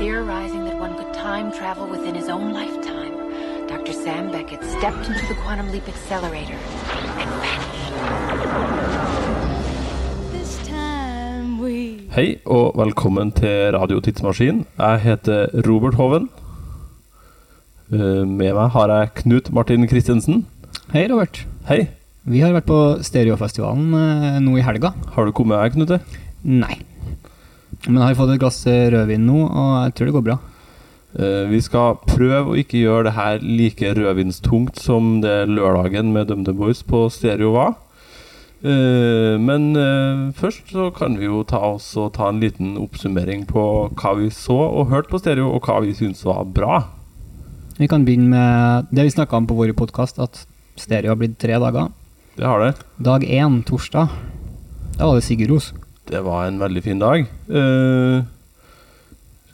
Theorizing that one could time travel within his own lifetime, Dr. Sam Beckett stepped into the quantum leap accelerator and vanished. This time we Hei og velkommen til Radio Tidsmaskin. Jeg heter Robert Hoven. Eh, Med meg har jeg Knut Martin Christensen. Hei, Robert. Hei. Vi har vært på Stereofestivalen eh, nå i helga. Har du kommet deg, Knute? Nei. Men jeg har fått et glass rødvin nå, og jeg tror det går bra. Eh, Vi skal prøve å ikke gjøre det her like rødvinstungt som det lørdagen med DumDum Boys på stereo var. Eh, Men eh, først så kan vi jo ta oss og ta en liten oppsummering på hva vi så og hørte på stereo, og hva vi syntes var bra. Vi kan begynne med det vi snakka om på vår podkast, at stereo har blitt tre dager. Det har det. Dag én, torsdag, da var det Sigurd Ros. Det var en veldig fin dag. Eh,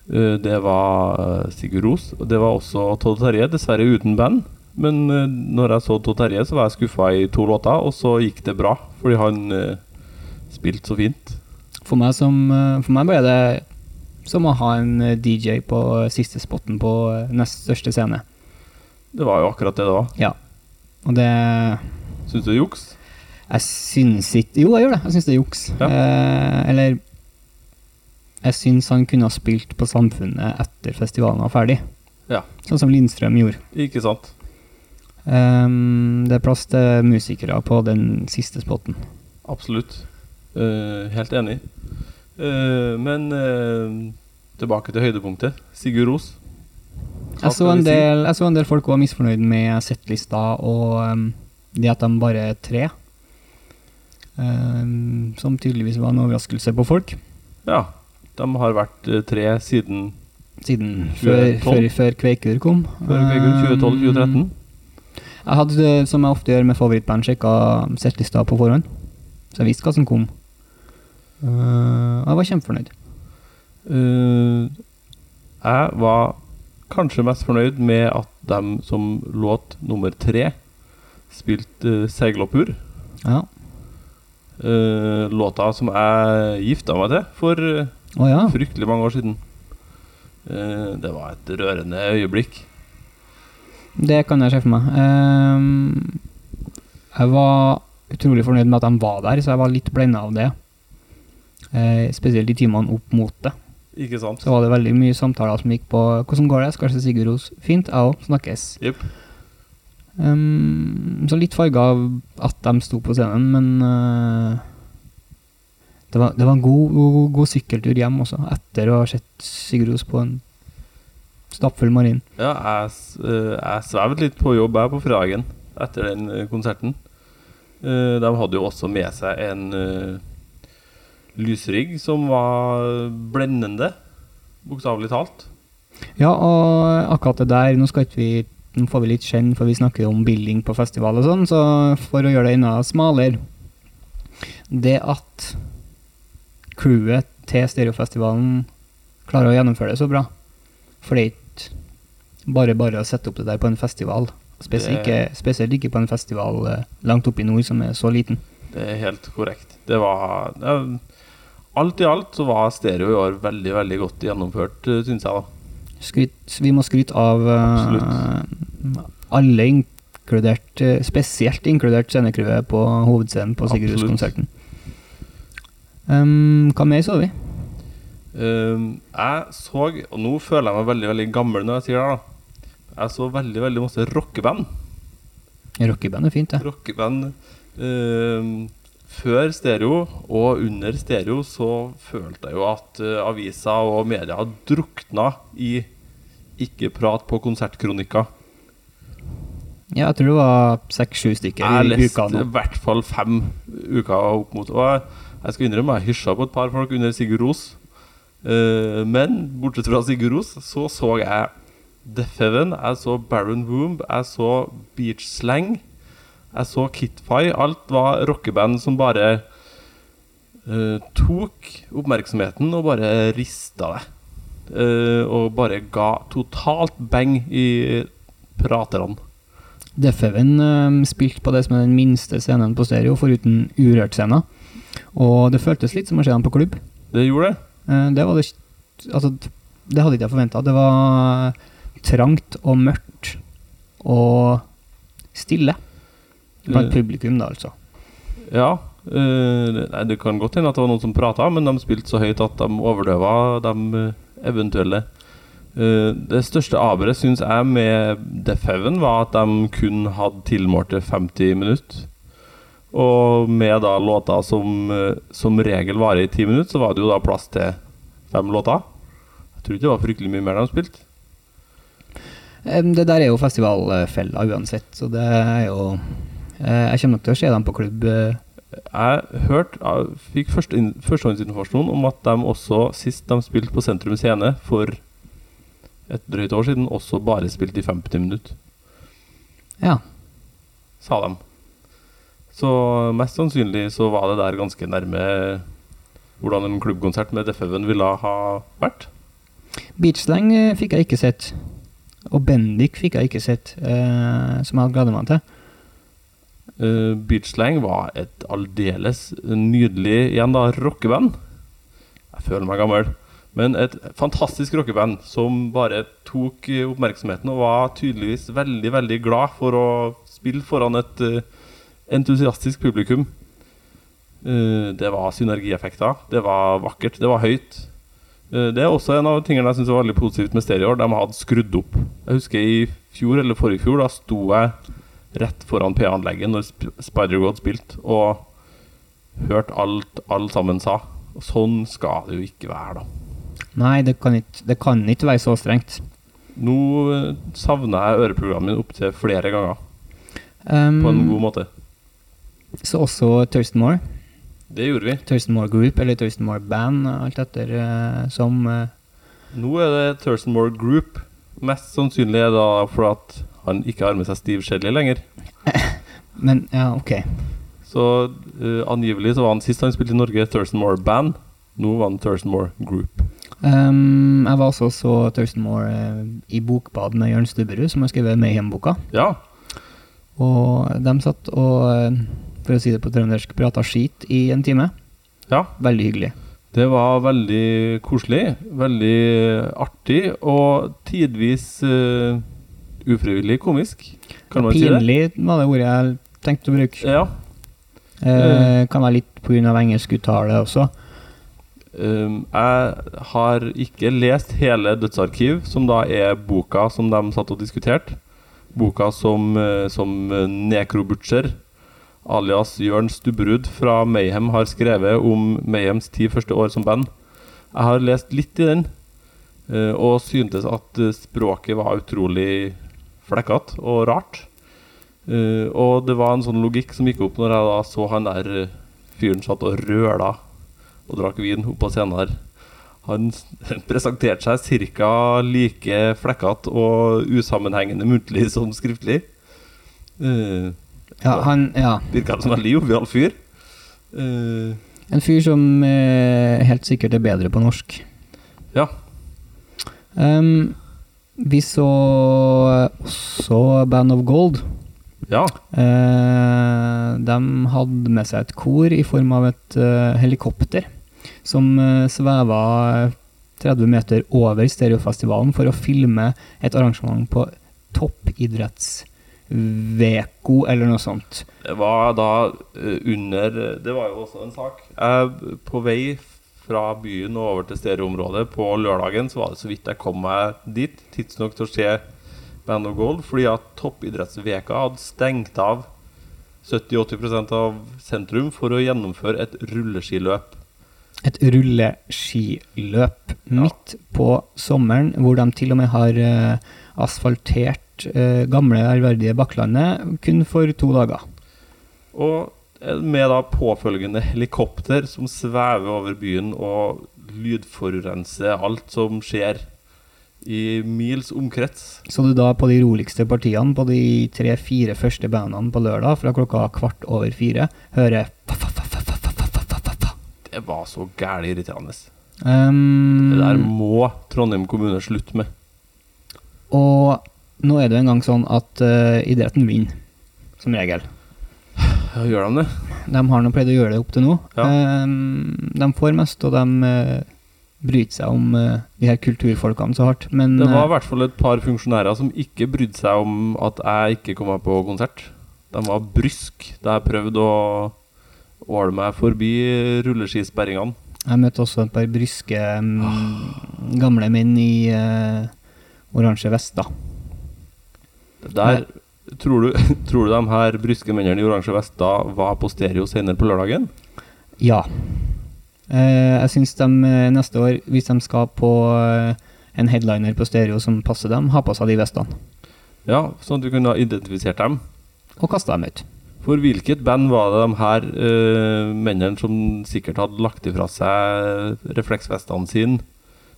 eh, det var eh, Sigurd Ros. og Det var også Todd Terje, dessverre uten band. Men uh, når jeg så Todd Terje, så var jeg skuffa i to låter, og så gikk det bra. Fordi han spilte så fint. For meg, som, for meg ble det som å ha en DJ på siste spotten på nest største scene. Det var jo akkurat det det var. Ja. Og det Syns du det er juks? Jeg syns ikke Jo, jeg gjør det. Jeg syns det er juks. Ja. Eh, eller Jeg syns han kunne ha spilt på Samfunnet etter festivalen var ferdig. Ja. Sånn som Lindstrøm gjorde. Ikke sant? Um, det er plass til musikere på den siste spotten. Absolutt. Uh, helt enig. Uh, men uh, tilbake til høydepunktet. Sigurd Ros. Jeg så, en del, jeg så en del folk var misfornøyd med settlista og um, det at de bare er tre. Ehm, som tydeligvis var en overraskelse på folk. Ja. De har vært eh, tre siden Siden før, før, før Kveikur kom. før Kveikur, Ehm, 2012-2013. Jeg hadde, eh, som jeg ofte gjør med favorittband, sjekka settlista på forhånd. Så jeg visste hva som kom. Eh, og jeg var kjempefornøyd. Uh, jeg var kanskje mest fornøyd med at de som låt nummer tre spilte uh, 'Seilopphur'. Ja. Eh, låta som jeg gifta meg til for Å ja. fryktelig mange år siden. Uh, det var et rørende øyeblikk. Det kan jeg se for meg. Um, jeg var utrolig fornøyd med at de var der, så jeg var litt blenda av det. Uh, spesielt i timene opp mot det. Ikke sant? Så var det veldig mye samtaler som gikk på 'Hvordan går det?' Skal Sigurd Ros. Fint, jeg òg. Snakkes. Jepp. Ehm, så litt farga av at de sto på scenen, men uh, det, var, det var en god, god, god sykkeltur hjem også, etter å ha sett Sigurd på en stappfull marin. Ja, jeg, eh, jeg svevde litt på jobb her på fredagen etter den eh, konserten. De hadde jo også med seg en lysrigg som var blendende, bokstavelig talt. Ja, og akkurat det der, nå skal ikke vi nå får vi litt skjenn, for vi snakker om billing på festival og sånn, så for å gjøre det enda smalere Det at crewet til Stereofestivalen klarer å gjennomføre det så bra, for det er ikke bare bare å sette opp det der på en festival. Spesielt ikke, spesielt ikke på en festival eh, langt oppe i nord som er så liten. Det er helt korrekt. Det var det, Alt i alt så var stereo i år veldig, veldig godt gjennomført, syns jeg, da. Skryt, vi må skryte av uh, alle, inkludert, eh, spesielt inkludert scenecrewet på hovedscenen på. Sigurdhuskonserten. Um, hva mer så vi? Ehm, jeg så Og nå føler jeg meg veldig veldig gammel når jeg sier det. da Jeg så veldig veldig masse rockeband. Rockeband er fint, det. Rockeband ehm, Før stereo og under stereo så følte jeg jo at uh, aviser og media hadde drukna i ikke-prat på konsertkronikker. Ja, jeg tror det var seks-sju stykker Jeg i uka nå. Jeg leste i hvert fall fem uker opp mot Og jeg, jeg skal innrømme jeg hysja på et par folk under Sigurd Ros. Uh, men bortsett fra Sigurd Ros, så så jeg Death Heaven, jeg så Baron Womb, jeg så Beach Slang, jeg så Kitfy. Alt var rockeband som bare uh, tok oppmerksomheten og bare rista det. Uh, og bare ga totalt bang i praterne. Defeven uh, spilte på det som er den minste scenen på stereo, foruten Urørt-scenen. Og det føltes litt som å se dem på klubb. Det gjorde det. Uh, det var det Altså, det hadde ikke jeg forventa. Det var trangt og mørkt og stille blant Eh. publikum, da, altså. Ja. Uh, nei, det kan godt hende at det var noen som prata, men de spilte så høyt at de overdøva de eh, eventuelle. Uh, det største aberet, syns jeg, med Deaf Heaven var at de kun hadde tilmålte 50 minutter. Og med da låter som som regel varer i 10 minutter, så var det jo da plass til fem låter. Jeg tror ikke det var fryktelig mye mer de spilte. Det der er jo festivalfella uansett, så det er jo Jeg kommer nok til å se dem på klubb. eh, Jeg hørte, jeg fikk første førstehåndsinformasjon om at de også, sist de spilte på Sentrum Scene for et drøyt år siden, også bare spilte i 50 minutter, Ja. sa de. Så mest sannsynlig så var det der ganske nærme hvordan en klubbkonsert med Def Heaven ville ha vært. Beachslang eh, fikk jeg ikke sett. Og Bendik fikk jeg ikke sett, eh, som jeg hadde gleda meg til. Uh, Beachslang var et aldeles nydelig igjen da, rockeband. Jeg føler meg gammel. Men et fantastisk rockeband som bare tok eh, oppmerksomheten og var tydeligvis veldig veldig glad for å spille foran et uh, entusiastisk publikum. Uh, det var synergieffekter. Det var vakkert. Det var høyt. Uh, det er også en av tingene jeg syns var veldig positivt med Stereo. De hadde skrudd opp. Jeg husker i fjor eller forrige fjor, da sto jeg rett foran PA-anlegget når Spider-God spilte, og hørte alt alle sammen sa. Sånn skal det jo ikke være, da. Nei, det kan ikke, det kan ikke være så strengt. Nå eh, savner jeg øreprogrammet mitt opptil flere ganger, Um, på en god måte. Så også Thurston Moore. Det gjorde vi. Thurston Moore Group eller Thurston Moore Band, alt etter eh, som eh, Nå er det Thurston Moore Group. Mest sannsynlig er det da for at han ikke har med seg Steve Shelley lenger. Men ja, ok. Så uh, angivelig så var han sist han spilte i Norge, Thurston Moore Band. Nå var han Thurston Moore Group. Um, jeg var også så Thurston Moore uh, i Bokbad med Jørn Stubberud, som har skrevet Mayhem-boka. Ja. Og de satt og, eh, for å si det på trøndersk, prata skit i en time. ja. Veldig hyggelig. Det var veldig koselig, veldig artig og tidvis eh, ufrivillig komisk. Kan man si det? Pinlig var det ordet jeg tenkte å bruke. Ja. Eh, kan være litt pga. engelsk uttale også. Um, jeg har ikke lest hele Dødsarkiv, som da er boka som de satt og diskuterte. Boka som, eh, som Nekrobutcher, alias Jørn Stubberud fra Mayhem, har skrevet om Mayhems ti første år som band. Jeg har lest litt i den, eh, og syntes at eh, språket var utrolig flekkete og rart. Uh, og det var en sånn logikk som gikk opp når jeg da så han der eh, fyren satt og røla og drakk vin oppå scenen her. Han presenterte seg ca. like flekkete og usammenhengende muntlig som skriftlig. Uh, Ja, han, ja. Virka som en veldig jovial fyr. Uh, En fyr som helt sikkert er bedre på norsk. ja. Um, vi så også Band of Gold. ja. Eh, de hadde med seg et kor i form av et eh, helikopter som uh, sveva 30 meter over Stereofestivalen for å filme et arrangement på toppidretts-Veko eller noe sånt. Det var da eh, under Det var jo også en sak. Jeg, på vei fra byen og over til stereoområdet på lørdagen, så var det så vidt jeg kom meg dit, tidsnok til å se Band of Gold, fordi at toppidrettsveka hadde stengt av 70-80% av sentrum for å gjennomføre et rulleskiløp. Et rulleskiløp midt på sommeren, hvor de til og med har eh, asfaltert eh, gamle, ærverdige Bakklandet kun for to dager. Og Eh, med da påfølgende helikopter som svever over byen og lydforurenser alt som skjer i mils omkrets. Så du da på de roligste partiene, på de tre-fire første bandene på lørdag fra klokka kvart over fire, hører Det var så gæli irriterende. Um, det der må Trondheim kommune slutte med. Og nå er det jo engang sånn at uh, idretten vinner, som regel. Gjør de det? De har nå pleid å gjøre det opp til nå. Ja. Um, de får mest, og de bryter brydde seg om eh, de her kulturfolkene så hardt. Men Det var i eh, hvert fall et par funksjonærer som ikke brydde seg om at jeg ikke kom meg på konsert. De var brysk da jeg prøvde å åle meg forbi rulleskisperringene. jeg møtte også et par bryske mm, gamle menn i uh, oransje vester. Der tror du, tror du de her bryske mennene i oransje vester var på stereo senere på lørdagen? Ja. Eh, jeg syns de eh, neste år, hvis de skal på eh, en headliner på stereo som passer dem, ha på seg de vestene. Ja, sånn at du kunne ha identifisert dem. Og kasta dem ut. For hvilket band var det de her eh, mennene som sikkert hadde lagt ifra seg refleksvestene sine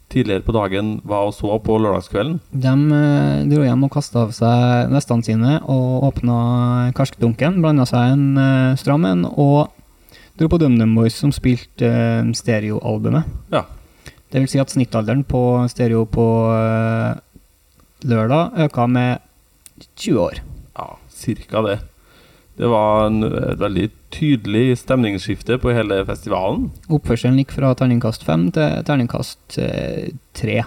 tidligere på dagen, var og så på lørdagskvelden? De uh, dro hjem og kasta av seg vestene sine og åpna karskdunken, blanda seg en uh, stram en og dro på DumDum Boys, som spilte uh, stereoalbumet. Ja. Det vil si at snittalderen på stereo på eh, lørdag øka med 20 år. Ja, cirka det. Det var en, et veldig tydelig stemningsskifte på hele festivalen. Oppførselen gikk fra terningkast fem til terningkast eh, tre.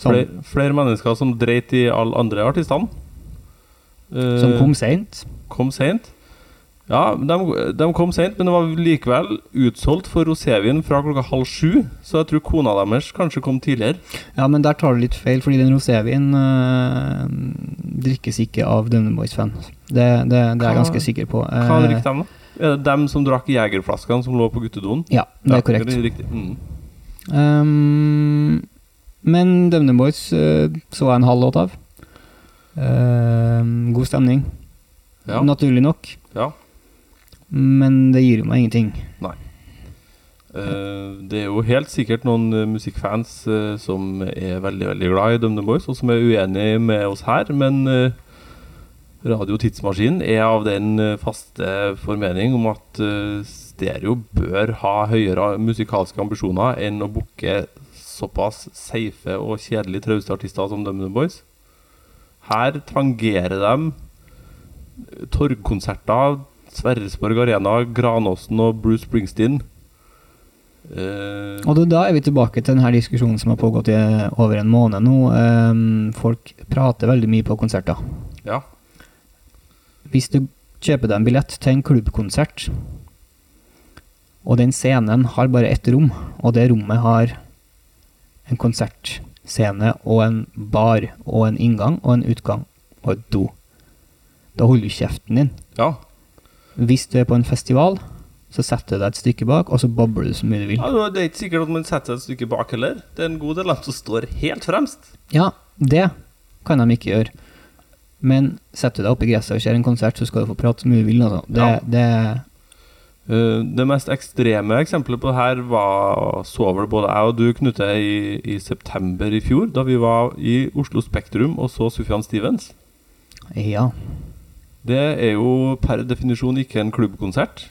Flere, flere mennesker som dreit i alle andre artistene. Eh, som kom seint. kom sent. Ja, de, de kom sent, men det var likevel utsolgt for rosévin fra klokka halv sju. Så jeg tror kona deres kanskje kom tidligere. Ja, men der tar du litt feil, fordi den rosévinen øh, drikkes ikke av Dunham Boys-fan. Det, det, det er jeg ganske sikker på. Hva Eh, drikker de, da? Er det dem som drakk jegerflaskene som lå på guttedoen? Ja, det er korrekt. Det er. Mm. Um, men Dunham Boys øh, så jeg en halv låt av. Uh, god stemning. Ja. Naturlig nok. ja. Men det gir jo meg ingenting. Eh, det er jo helt sikkert noen eh, musikkfans uh, som er veldig veldig glad i DumDum Boys, og som er uenig med oss her, men uh, Radio Tidsmaskinen er av den faste formening om at stereo bør ha høyere musikalske ambisjoner enn å booke såpass safe og kjedelig trauste artister som DumDum Boys. Her tangerer de torgkonserter, Sverresborg Arena, Granåsen og Bruce Springsteen. Uh, Og da- er vi tilbake til denne diskusjonen som har pågått i over en måned nå. Um, folk prater veldig mye på konserter. ja. Hvis du kjøper deg en billett til en klubbkonsert, og den scenen har bare ett rom, og det rommet har en konsertscene og en bar og en inngang og en utgang og et do, da holder du kjeften din. ja. Hvis du er på en festival, så setter du deg et stykke bak, og så bobler du så mye du vil. Ja, Det er ikke sikkert at man setter seg et stykke bak heller. Det er en god del av dem som står helt fremst. Ja, det kan de ikke gjøre. Men setter du deg opp i gresset og ser en konsert, så skal du få prate så mye du vil. Altså. Det, Ja. det uh, det mest ekstreme eksempelet på det her var så vel både jeg og du, Knute, i, i september i fjor, da vi var i Oslo Spektrum og så Sufjan Stevens. Ja. Det er jo per definisjon ikke en klubbkonsert,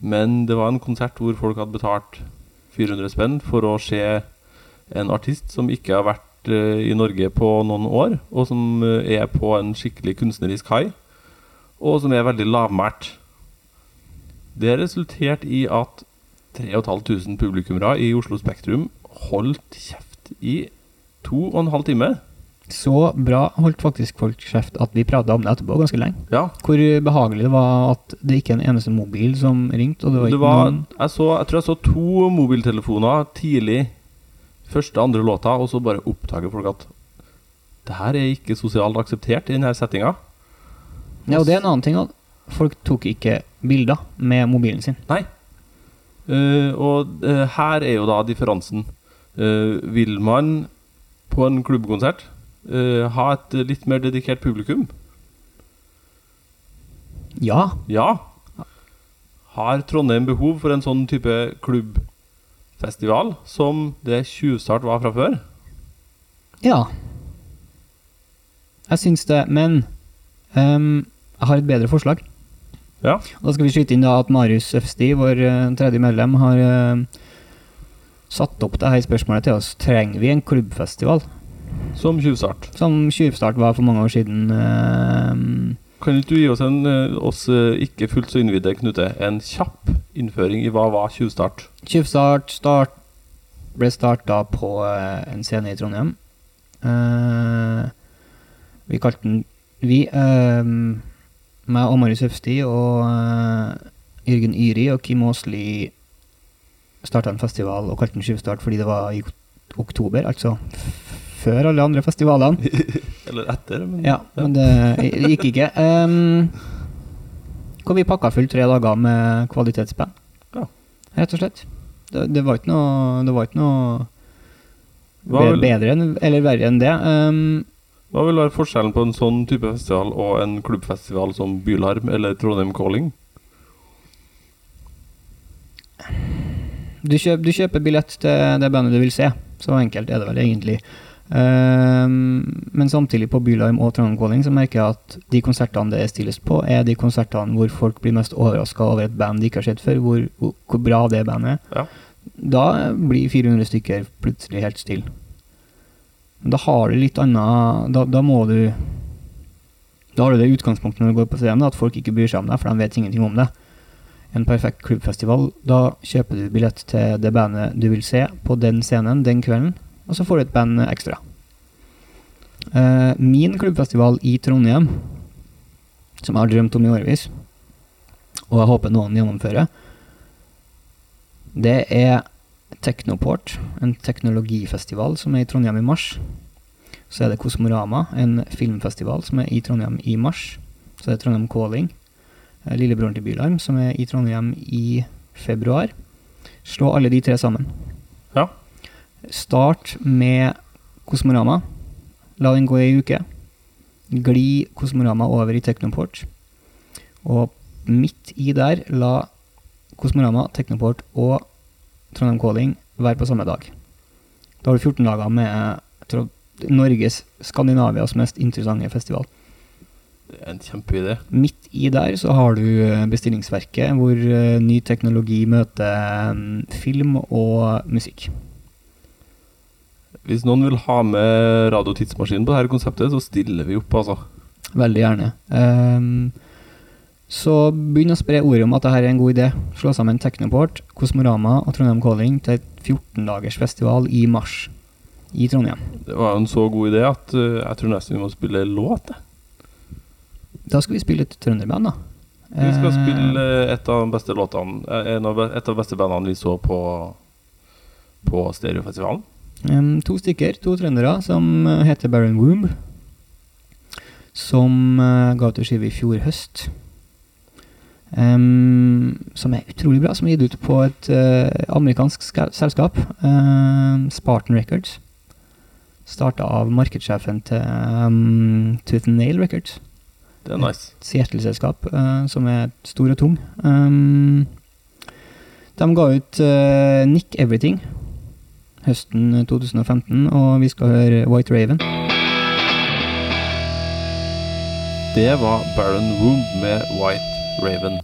men det var en konsert hvor folk hadde betalt 400 spenn for å se en artist som ikke har vært eh, i Norge på noen år, og som eh, er på en skikkelig kunstnerisk high, og som er veldig lavmælt. Det resulterte i at 3500 publikummere i Oslo Spektrum holdt kjeft i to og en halv time. Så bra holdt faktisk folk kjeft at vi prata om det etterpå ganske lenge. Ja, Hvor behagelig det var at det ikke er en eneste mobil som ringte. Og det var Det var, noen jeg, så, jeg tror jeg så to mobiltelefoner tidlig. Første andre låta, og så bare oppdager folk at det her er ikke sosialt akseptert i denne settinga. Ja, og det er en annen ting. at Folk tok ikke bilder med mobilen sin. Nei. Uh, og uh, her er jo da differansen. Uh, vil man på en klubbkonsert eh, ha et litt mer dedikert publikum? Ja, Ja. Har Trondheim behov for en sånn type klubbfestival som det Tjuvstart var fra før? ja. Jeg syns det, men um, jeg har et bedre forslag. Ja. Og Da skal vi skyte inn da at Marius Øfsti, vår eh, tredje medlem, har uh, satt opp det her spørsmålet til oss. Trenger vi en klubbfestival? Som Tjuvstart. Som Tjuvstart var for mange år siden. Uh, Kan ikke du gi oss en eh, oss eh, ikke fullt så innvidde, Knute, en kjapp innføring i hva var Tjuvstart? Tjuvstart start ble starta på en scene i Trondheim. Uh, vi kalte den Vi, uh, meg og Marius Øfsti og Jørgen Yri og Kim Aasli starta en festival og kalte den Tjuvstart fordi det var i oktober, altså før alle andre festivalene. Eller etter, men Ja, men det gikk ikke. Um, hvor vi pakka fullt tre dager med kvalitetsband. Ja. Rett og slett. Det, det var ikke noe Det var ikke noe vil- bedre enn, eller verre enn det. Um, Hva vil være forskjellen på en sånn type festival og en klubbfestival som Bylarm eller Trondheim Calling? du, kjøp, du kjøper billett til det bandet du vil se. Så enkelt er det vel egentlig. Um, men samtidig på Bylarm og Trondheim Calling så merker jeg at de konsertene det er stillest på, er de konsertene hvor folk blir mest overraska over et band de ikke har sett før, hvor, hvor, hvor bra det bandet er. Ja. Da blir 400 stykker plutselig helt stille. Da har du litt annet Da, da må du Da har du det utgangspunktet når du går på scenen, at folk ikke bryr seg om deg, for de vet ingenting om det. En perfekt klubbfestival, da kjøper du billett til det bandet du vil se på den scenen den kvelden, og så får du et band ekstra. Eh, min klubbfestival i Trondheim, som jeg har drømt om i årevis, og jeg håper noen gjennomfører, det er Teknoport, en teknologifestival som er i Trondheim i mars. Så er det Kosmorama, en filmfestival som er i Trondheim i mars. Så det er Trondheim Calling, eh, lillebroren til Bylarm, som er i Trondheim i februar. Slå alle de tre sammen. Start med Kosmorama. La den gå i ei uke. Gli Kosmorama over i Teknoport. Og midt i der la Kosmorama, Teknoport og Trondheim Calling være på samme dag. Da har du 14 dager med tror, Norges, Skandinavias mest interessante festival. Det er en kjempeidé. Midt i der så har du eh, bestillingsverket, hvor eh, ny teknologi møter mm, film og musikk. Hvis noen vil ha med radiotidsmaskinen på dette konseptet, så stiller vi opp, altså. Veldig gjerne. Um, så begynn å spre ordet om at dette er en god idé. Slå sammen Teknoport, Kosmorama og Trondheim Calling til et 14-dagers festival i mars i Trondheim. Det var jo en så god idé at uh, jeg tror nesten vi må spille låt. Da skal vi spille et trønderband, da. Vi skal Eh, spille et av de beste låtene eh, en av, Et av de beste bandene vi så på På Stereofestivalen. Em, to stykker, to trøndere, som eh, heter Baron Womb. Som uh, ga ut en skive i fjor høst. Um, som er utrolig bra, som er gitt ut på et uh, amerikansk selskap. uh, Spartan Records. Starta av markedssjefen til um, Tooth and Nail Records. Det er nice. Et Seattle-selskap uh, som er stor og tung. Um, de ga ut Nick Everything høsten 2015, og vi skal høre White Raven. Det var Baron Womb med White Raven.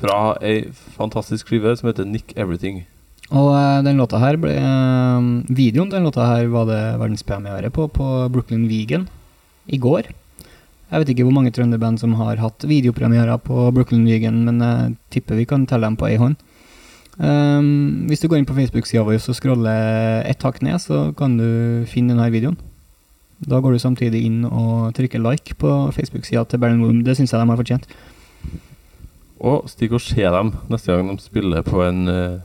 Fra ei fantastisk skive som heter Nick Everything. Og eh, den låta her ble eh, Videoen den låta her var det verdenspremiere på på Brooklyn Vegan i går. Jeg vet ikke hvor mange trønderband som har hatt videopremierer på Brooklyn Vegan, men jeg tipper vi kan telle dem på ei hånd. Um, hvis du går inn på Facebook-sida vår og scroller ett hakk ned, så kan du finne denne videoen. Da går du samtidig inn og trykker like på Facebook-sida til Baron Woom. Det syns jeg de har fortjent. Og stikk og se dem neste gang de spiller på en uh,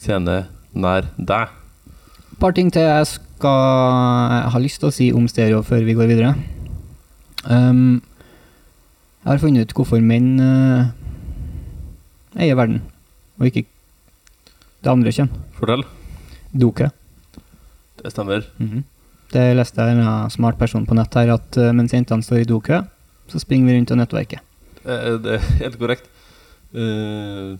scene nær deg. Et par ting til jeg skal jeg har lyst til å si om stereo før vi går videre. Um, jeg har funnet ut hvorfor menn uh, eier verden, og ikke det andre kjønn. Fortell. Doke. Det stemmer. Mhm. Det leste jeg en eh, smart person på nett her, at eh, mens jentene står i dokø, så springer vi rundt og nettverker. Eh, Det er helt korrekt. Eh,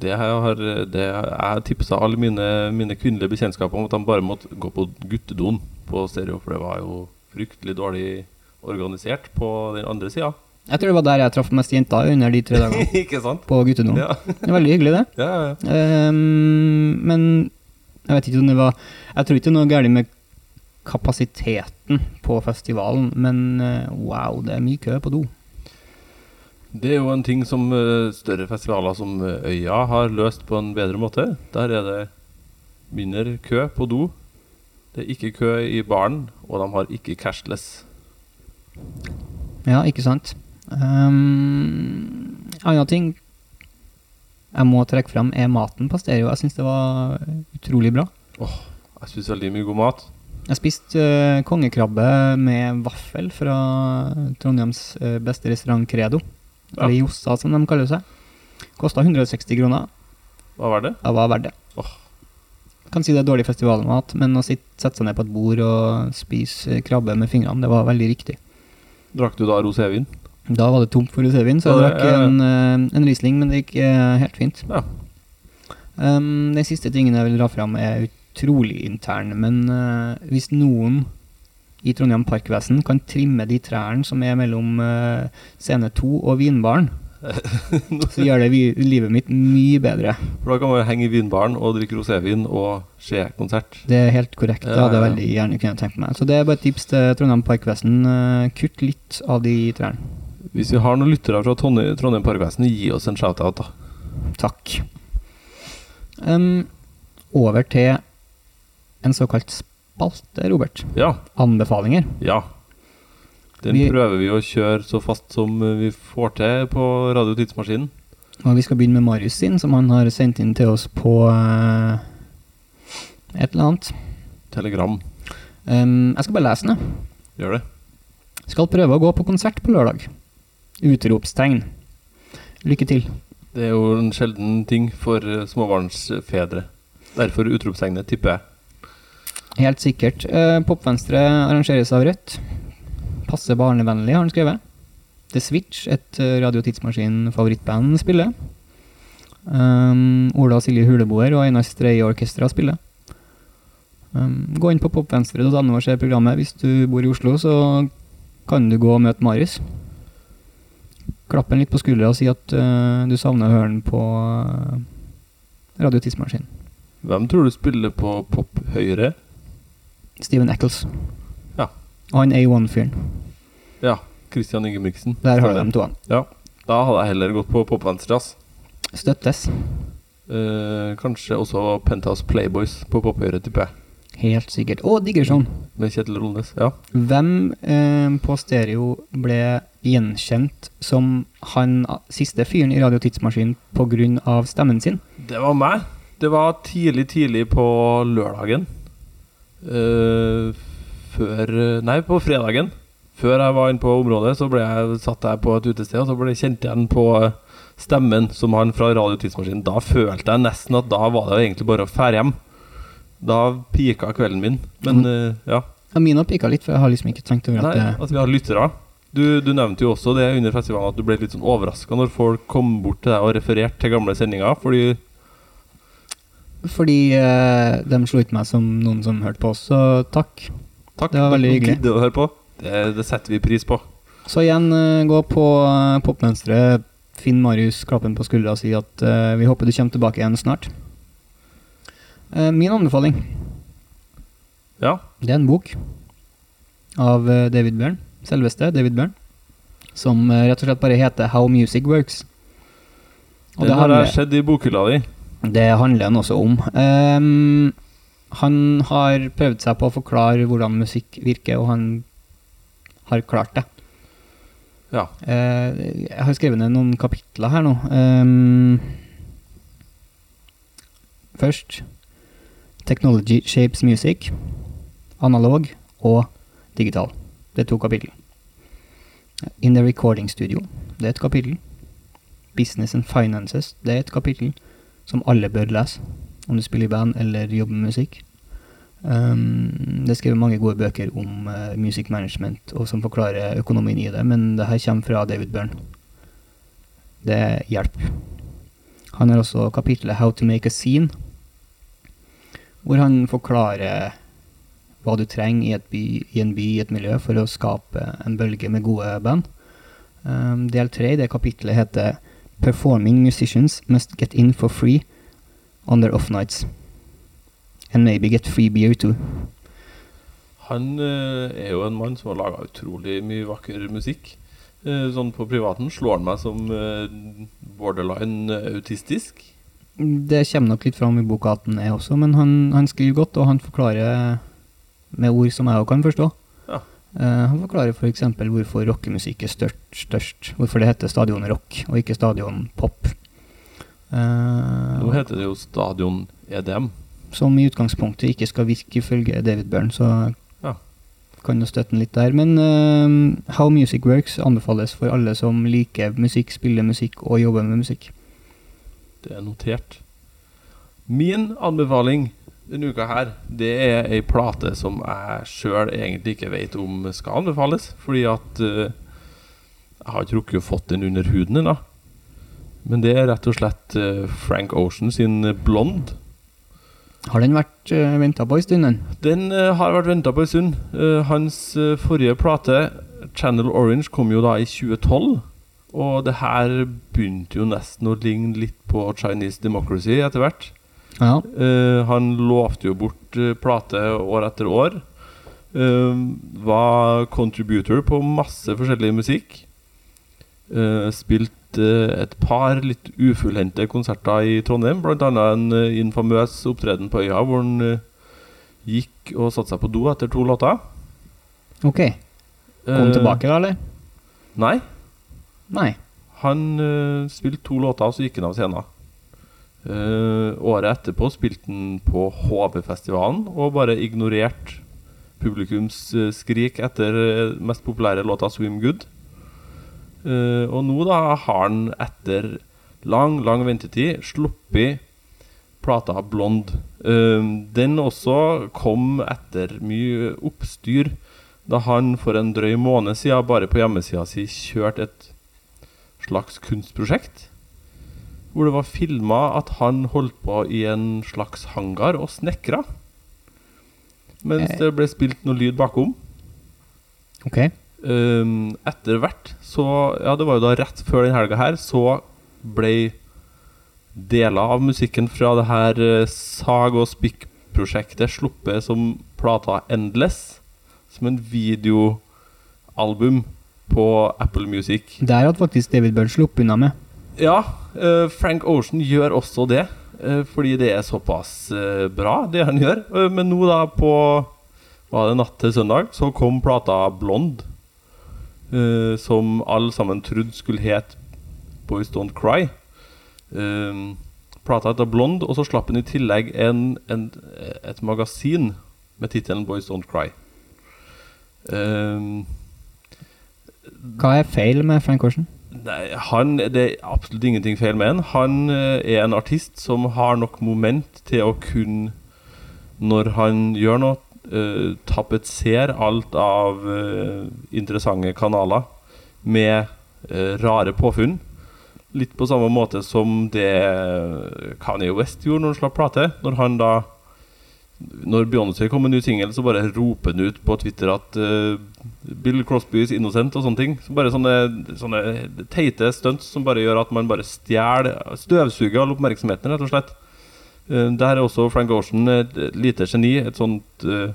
Det jeg har det Jeg tipsa alle mine, mine kvinnelige bekjentskaper om at de bare måtte gå på guttedoen på stereo, for det var jo fryktelig dårlig organisert på den andre sida. Jeg tror det var der jeg traff mest jenter under de tre dagene. Ikke sant? På guttedoen. Ja. Det er veldig hyggelig, det. Ja, ja, ja. Ehm, men jeg vet ikke om det var Jeg tror ikke det er noe galt med kapasiteten på festivalen, men eh, wow, det er mye kø på do. Det er jo en ting som eh, større festivaler som eh, Øya har løst på en bedre måte. Der er det mindre kø på do. Det er ikke kø i baren, og de har ikke cashless. Ja, ikke sant. Um, Annen ting jeg må trekke fram, er maten på stereo. Jeg syns det var utrolig bra. Jeg spiser veldig mye god mat. Jeg spiste uh, kongekrabbe med vaffel fra Trondheims uh, beste restaurant Credo. Ja. Eller Jossa, som de kaller seg. Kosta 160 kroner. Hva var det? Det var verdt det. Oh. Kan si det er dårlig festivalmat, men å sitte, sette seg ned på et bord og spise eh, krabbe med fingrene, det var veldig riktig. Drakk du da rosévin? Da var det tomt for rødvin, så jeg drakk en, eh, en Riesling, men det gikk eh, helt fint. Ja. Um, den siste tingen jeg vil dra fram, er utrolig intern, men uh, hvis noen i Trondheim Parkvesen kan trimme de trærne som er mellom uh, scene 2 og vinbaren, så gjør det livet mitt mye bedre. For da kan man henge i vinbaren og drikke rosévin og se konsert. Det er helt korrekt. Det hadde jeg veldig gjerne kunnet tenkt meg. Så det er bare et tips til Trondheim Parkvesen. kutt litt av de trærne. Hvis vi har noen lyttere fra Trondheim, Parkvesen, gi oss en shout-out, da. Takk. Um, over til en såkalt spalte, Robert. Ja. Anbefalinger. Ja. Den Vi- prøver vi å kjøre så fast som vi får til på Radio Tidsmaskinen. Og vi skal begynne med Marius sin, som han har sendt inn til oss på uh, et eller annet. Telegram. Um, jeg skal bare lese den. jeg. Gjør det. Skal prøve å gå på konsert på lørdag. Utropstegn. Lykke til. Det er jo en sjelden ting for eh, småbarnsfedre. Derfor utropstegnet, tipper jeg. Helt sikkert. Uh, Popvenstre arrangeres av Rødt. Passe barnevennlig, har han skrevet. The Switch, et uh, Radio Tidsmaskin-favorittband, spiller. Um, Ola og Silje Huleboer og Einar Streie Orkestra spiller. Um, gå inn på popvenstre.no og se programmet. Hvis du bor i Oslo, så kan du gå og møte Marius. Klapp en litt på skuldra og si at uh, du savner å høre den på uh, Radio Tidsmaskin. Hvem tror du spiller på pop høyre? Steven Eccles. Ja. Og han A1-fyren. Ja. Christian Ingebrigtsen. Der har du dem to. Ja. Da hadde jeg heller gått på popvenstre, ass. Støttes. Uh, kanskje også Penthouse Playboys på pophøyre, tipper jeg. Helt sikkert. Og digresjon. Med Kjetil Rolnes, Ja. Hvem eh, på stereo ble gjenkjent som han siste fyren i Radio Tidsmaskin pga. stemmen sin? Det var meg. Det var tidlig, tidlig på lørdagen. Uh, før Nei, på fredagen. Før jeg var inne på området, så ble jeg, satt jeg på et utested, og så ble jeg kjent igjen på stemmen som han fra Radio Tidsmaskinen. Da følte jeg nesten at da var det egentlig bare å fære hjem. Da pika kvelden min. Men eh, ja. Ja, Min har pika litt, for jeg har liksom ikke tenkt over Nei, at det at vi har lyttere. Du, du nevnte jo også det under festivalen at du ble litt sånn overraska når folk kom bort til deg og refererte til gamle sendinger. Fordi Fordi uh, de slo ut meg som noen som hørte på oss, så takk. takk, Det var veldig hyggelig. gidder å høre på. Det, det setter vi pris på. Så igjen, uh, gå på uh, popmønsteret, finn Marius, klapp ham på skuldra og si at uh, vi håper du kommer tilbake igjen snart. Eh, min anbefaling Ja. Det er en bok av eh, David Byrne, selveste David Byrne, som eh, rett og slett bare heter How Music Works. Og Den det har skjedd jeg sett i bokhylla di. det handler han også om. Um, han har prøvd seg på å forklare hvordan musikk virker, og han har klart det. Ja. Uh, jeg har skrevet ned noen kapitler her nå. Um, først Technology Shapes Music. Analog og digital. Det er to kapittel. In the Recording Studio. Det er et kapittel. Business and Finances. Det er et kapittel som alle bør lese, om du spiller i band eller jobber med musikk. Um, det er skrevet mange gode bøker om uh, music management og som forklarer økonomien i det, men det her kommer fra David Byrne. Det hjelper. Han har også kapittelet How to make a scene, hvor han forklarer hva du trenger i, by, i en by, i et miljø, for å skape en bølge med gode band. Um, del tre i det kapittelet heter Performing musicians must get in for free on their off nights. And maybe get free beer too. Han uh, er jo en mann som har laga utrolig mye vakker musikk. Uh, sånn på privaten slår han meg som uh, borderline autistisk. Det kommer nok litt fram i boka at han er også, men han, han skriver godt, og han forklarer med ord som jeg òg kan forstå. Ja. Uh, han forklarer f.eks. For hvorfor rockemusikk er størst, størst. Hvorfor det heter stadion rock og ikke stadion pop. Eh, Nå heter det jo Stadion EDM. som i utgangspunktet ikke skal virke ifølge David Byrne, så Ja. kan jo støtte den litt der. Men uh, How Music Works anbefales for alle som liker musikk, spiller musikk og jobber med musikk. Det er notert. Min anbefaling denne uka her, det er ei plate som jeg sjøl egentlig ikke vet om skal anbefales. Fordi at uh, jeg har ikke rukket å fått den under huden ennå. Men det er rett og slett uh, Frank Ocean sin Blond. Har den vært uh, venta på en stund? den? Den uh, har vært venta på en stund. Eh, hans eh, forrige plate, Channel Orange, kom jo da i 2012. Og det her begynte jo nesten å ligne litt på Chinese Democracy etter hvert. Ja. Uh, han lovte jo bort eh, plate år etter år. Uh, var contributor på masse forskjellig musikk. Uh, spilt et par litt ufullhendte konserter i Trondheim, bl.a. en uh, infamøs opptreden på Øya hvor han gikk og satte seg på do etter to låter. Ok. Kom tilbake, da, eller? Nei. Nei. Han uh, spilte to låter, og så gikk han av scenen. Uh, året etterpå spilte han på HV-festivalen og bare ignorerte publikums uh, skrik etter mest populære låta 'Swim Good'. Og nå da har han etter lang, lang ventetid sluppet plata 'Blond'. Den også kom etter mye oppstyr da han for en drøy måned siden bare på hjemmesida si kjørte et slags kunstprosjekt. Hvor det var filma at han holdt på i en slags hangar og snekra. Mens det ble spilt noe lyd bakom. Ok. Um, etter hvert så Ja, det var jo da rett før den helga her, så ble deler av musikken fra det her eh, Sag og Spikk-prosjektet sluppet som plata Endless. Som en videoalbum på Apple Music. Der hadde faktisk David Byrne sluppet unna med. Ja, eh, Frank Ocean gjør også det. eh, fordi det er såpass eh, bra, det han gjør. Men nå, da, på Var det natt til søndag, så kom plata Blond. som alle sammen trodde skulle het Boys Don't Cry. Plata heter Blond, og så slapp han i tillegg en, en, et magasin med tittelen Boys Don't Cry. Eh, Hva er feil med Frank Ocean? Nei, han, det er absolutt ingenting feil med han. Han eh, er en artist som har nok moment til å kunne, når han gjør noe, uh, tapetsere alt av uh, interessante kanaler med uh, rare påfunn. Litt på samme måte som det Kanye West gjorde når han slapp plate. Når han da Når Beyoncé kom med en ny singel, så bare roper han ut på Twitter at uh, Bill Crosby is innocent og sånne ting. Så bare sånne, sånne teite stunts som bare gjør at man bare stjeler Støvsuger all oppmerksomheten, rett og slett. Uh, der er også Frank Ocean et lite geni. Et sånt uh,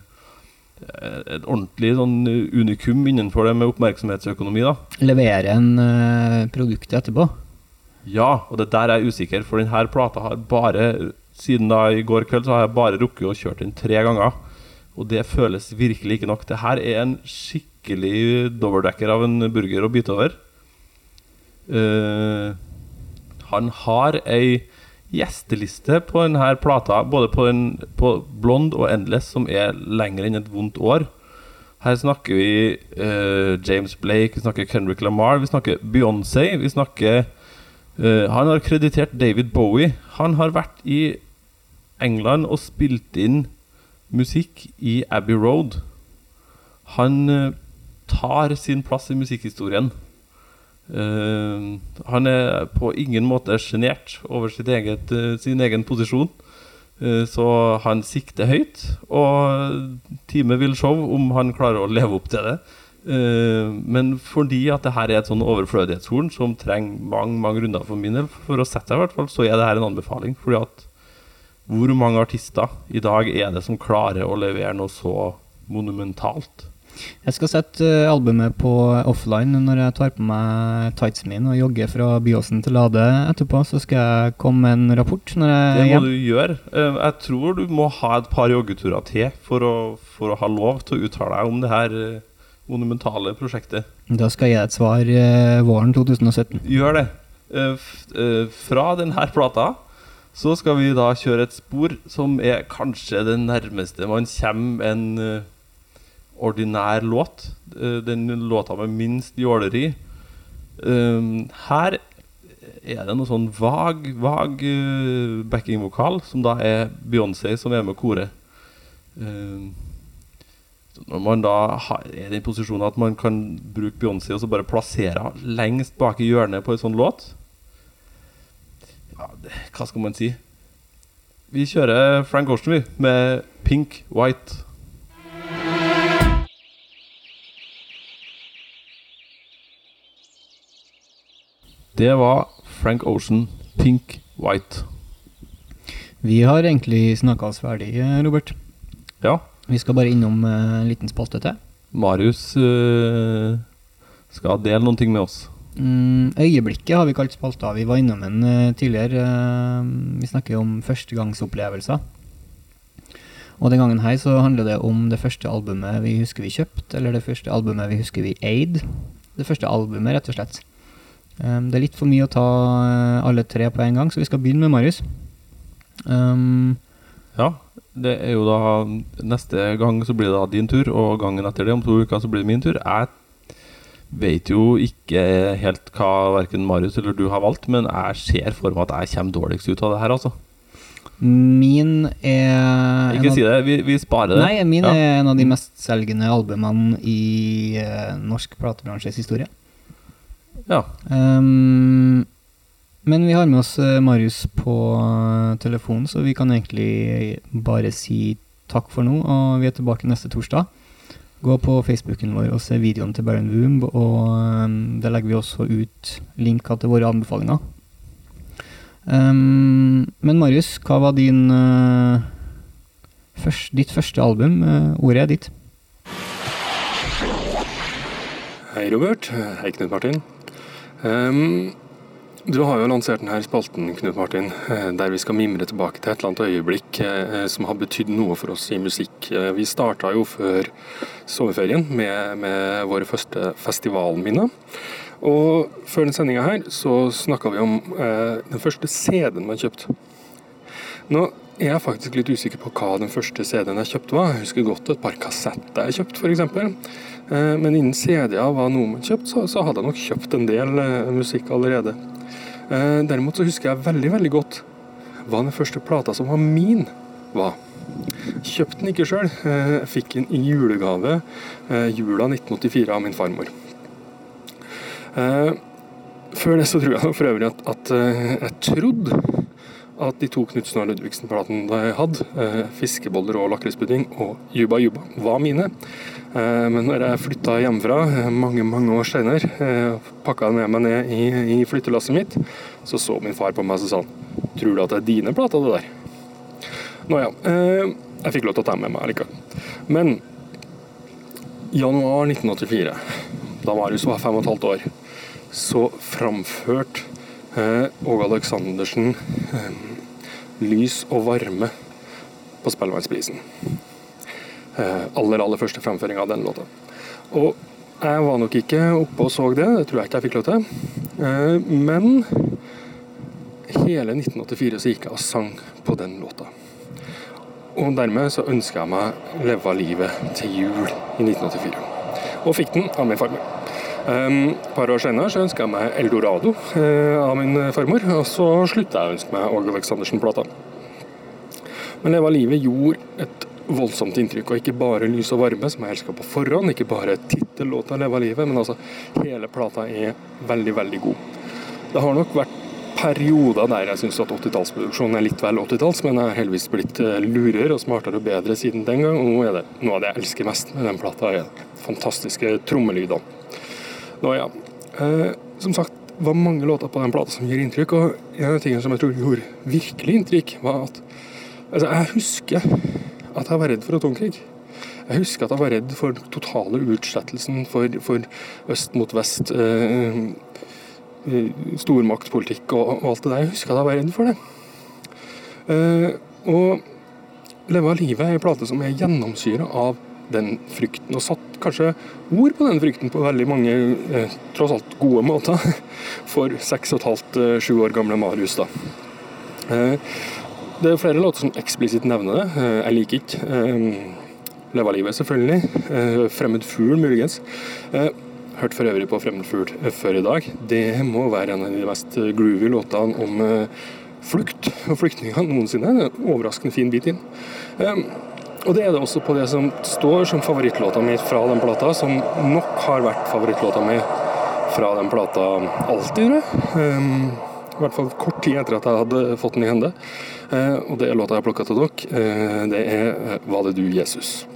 Et ordentlig sånn unikum innenfor det med oppmerksomhetsøkonomi, da. Levere en uh, produkt etterpå? Ja, og det der er jeg usikker, for denne plata har bare Siden da i går kveld så har jeg bare rukket å kjøre den tre ganger. Og det føles virkelig ikke nok. Det her er en skikkelig dobbeltdekker av en burger å bite over. Uh, han har ei gjesteliste på denne plata, både på, en, på Blond og Endless, som er lengre enn et vondt år. Her snakker vi uh, James Blake, vi snakker Kendrick Lamar, vi snakker Beyoncé, vi snakker uh, Han har kreditert David Bowie. Han har vært i England og spilt inn musikk i Abbey Road. Han eh, tar sin plass i musikkhistorien. Uh, han er på ingen måte sjenert over eget, uh, sin egen posisjon. Uh, så han sikter høyt, og teamet vil show om han klarer å leve opp til det. Men fordi at det her er et sånn overflødighetshorn som trenger mange mange runder for min del, for å sette seg i hvert fall, så er det her en anbefaling. Fordi at hvor mange artister i dag er det som klarer å levere noe så monumentalt? Jeg skal sette eh, albumet på offline når jeg tar på meg tightsen min og jogger fra Byåsen til Lade etterpå. Så skal jeg komme med en rapport når jeg Det må hjem. du gjøre. Eh, Jeg tror du må ha et par joggeturer til for å, for å ha lov til å uttale deg om det her eh, monumentale prosjektet. Da skal jeg gi et svar våren 2017. Gjør det. Fra denne plata så skal vi da kjøre et spor som er kanskje det nærmeste man kommer en uh, ordinær låt. Uh, Den låta med minst jåleri. Um, her er det noe sånn vag, vag backingvokal, som da er Beyoncé som er med koret. Når man da har, er i den posisjonen at man kan bruke Beyoncé og så bare plassere lengst bak i hjørnet på en sånn låt ja, det, Hva skal man si? Vi kjører Frank Ocean, vi, med Pink White. Det var Frank Ocean, Pink White. Vi har egentlig snakka oss ferdig, Robert. Ja, Vi skal bare innom eh, en liten spalte til. Marius eh, skal dele noen ting med oss. Mm, øyeblikket har vi kalt spalta. Vi var innom en eh, tidligere. eh, vi snakker om førstegangsopplevelser. Og den gangen her så handler det om det første albumet vi husker vi kjøpte, eller det første albumet vi husker vi eide. Det første albumet, rett og slett. Um, det er litt for mye å ta eh, alle tre på en gang, så vi skal begynne med Marius. Um, Ja, det er jo da Neste gang så blir det da din tur, og gangen etter det, om to uker, så blir det min tur. Jeg vet jo ikke helt hva verken Marius eller du har valgt, men jeg ser for meg at jeg kommer dårligst ut av det her, altså. min er Ikke si det, vi, vi sparer det. Nei, min Ja. er en av de mestselgende albumene i uh, norsk platebransjes historie. Ja. Um, men vi har med oss eh, Marius på eh, telefonen, så vi kan egentlig bare si takk for nå, og vi er tilbake neste torsdag. Gå på Facebooken vår og se videoene til Baron Woomb, og ehm, der legger vi også ut linker til våre anbefalinger. Um, men Marius, hva var din uh, først, ditt første album? Uh, ordet er ditt. Hei, Robert. Hei, Knut Martin. Ehm, du har jo lansert denne spalten, Knut Martin, eh, der vi skal mimre tilbake til et eller annet øyeblikk eh, som har betydd noe for oss i musikk. Eh, Vi starta jo før sommerferien med, med våre første festivalminner. Og før den sendinga her så snakka vi om eh, den første CD-en man kjøpte. Nå er faktisk litt usikker på hva den første CD-en jeg kjøpte var. Jeg husker godt et par kassetter jeg kjøpte, f.eks. Eh, Men innen CD-er var noe man kjøpte, så, hadde jeg nok kjøpt en del eh, musikk allerede. Eh, Derimot så husker jeg veldig veldig godt hva den første plata som var min, var. Kjøpte den ikke sjøl. Jeg fikk den i julegave jula 1984 av min farmor. Før det så tror jeg for øvrig at, at jeg trodde at de to Knutsen og Ludvigsen-platene de hadde, eh, 'Fiskeboller og lakrispudding' og 'Juba Juba', var mine. Eh, men når jeg flytta hjemmefra eh, mange mange år senere, pakka med meg ned i, i flyttelasset mitt, så så min far på meg og sa han, 'Tror du at det er dine plater, det der?' Nå ja. Jeg fikk lov til å ta med meg likevel. Men januar 1984, da Marius var fem og et halvt år, så framførte Åge Aleksandersen eh, 'Lys og varme' på Spellemannsprisen. Eh, aller, aller første framføring av den låta. Og jeg var nok ikke oppe og så det, det tror jeg ikke jeg fikk lov til. Eh, men hele 1984 så gikk jeg og sang på den låta. Og dermed så ønska jeg meg 'Leva livet' til jul i 1984. Og fikk den av min farmor. Et par år senere så ønska jeg meg 'Eldorado' eh, av min farmor, og så slutta jeg å ønske meg Åge Aleksandersen-plata. Men 'Leva livet' gjorde et voldsomt inntrykk, og ikke bare 'Lys og varme', som jeg elska på forhånd, ikke bare tittellåta 'Leva livet', men altså hele plata er veldig, veldig god. Det har nok vært perioder der jeg syns at 80-tallsproduksjonen er litt vel 80-talls, men jeg har heldigvis blitt eh, lurere og smartere og bedre siden den gang, og nå er det noe av det jeg elsker mest med den plata, er fantastiske trommelydene. Nå ja. Eh, som sagt, var mange låter på den plata som gir inntrykk, og en av tingene som jeg tror gjorde virkelig inntrykk, var at altså, jeg husker at jeg var redd for atomkrig. Jeg husker at jeg var redd for den totale utslettelsen for, for øst mot vest. Eh, eh, stormaktpolitikk og, og, alt det der. Jeg husker at jeg var redd for det. Eh, og 'Leve av livet' er en plate som er gjennomsyra av den frykten, og satt kanskje ord på den frykten på veldig mange eh, tross alt gode måter for seks og et halvt, eh, sju år gamle Marius. da. Eh, det er flere låter som eksplisitt nevner det. Jeg liker ikke Leva livet', selvfølgelig. 'Fremmed fugl', muligens. Hørte for øvrig på 'Fremmed fugl' før i dag. Det må være en av de mest groovy låtene om flukt og flyktninger noensinne. En overraskende fin bit inn. Eh, og det er det også på det som står som favorittlåta mi fra den plata, som nok har vært favorittlåta mi fra den plata alltid, tror jeg. I hvert fall kort tid etter at jeg hadde fått den i hende. Uh, og det er låta jeg har plukka til dere. Uh, det er 'Var det du, Jesus'.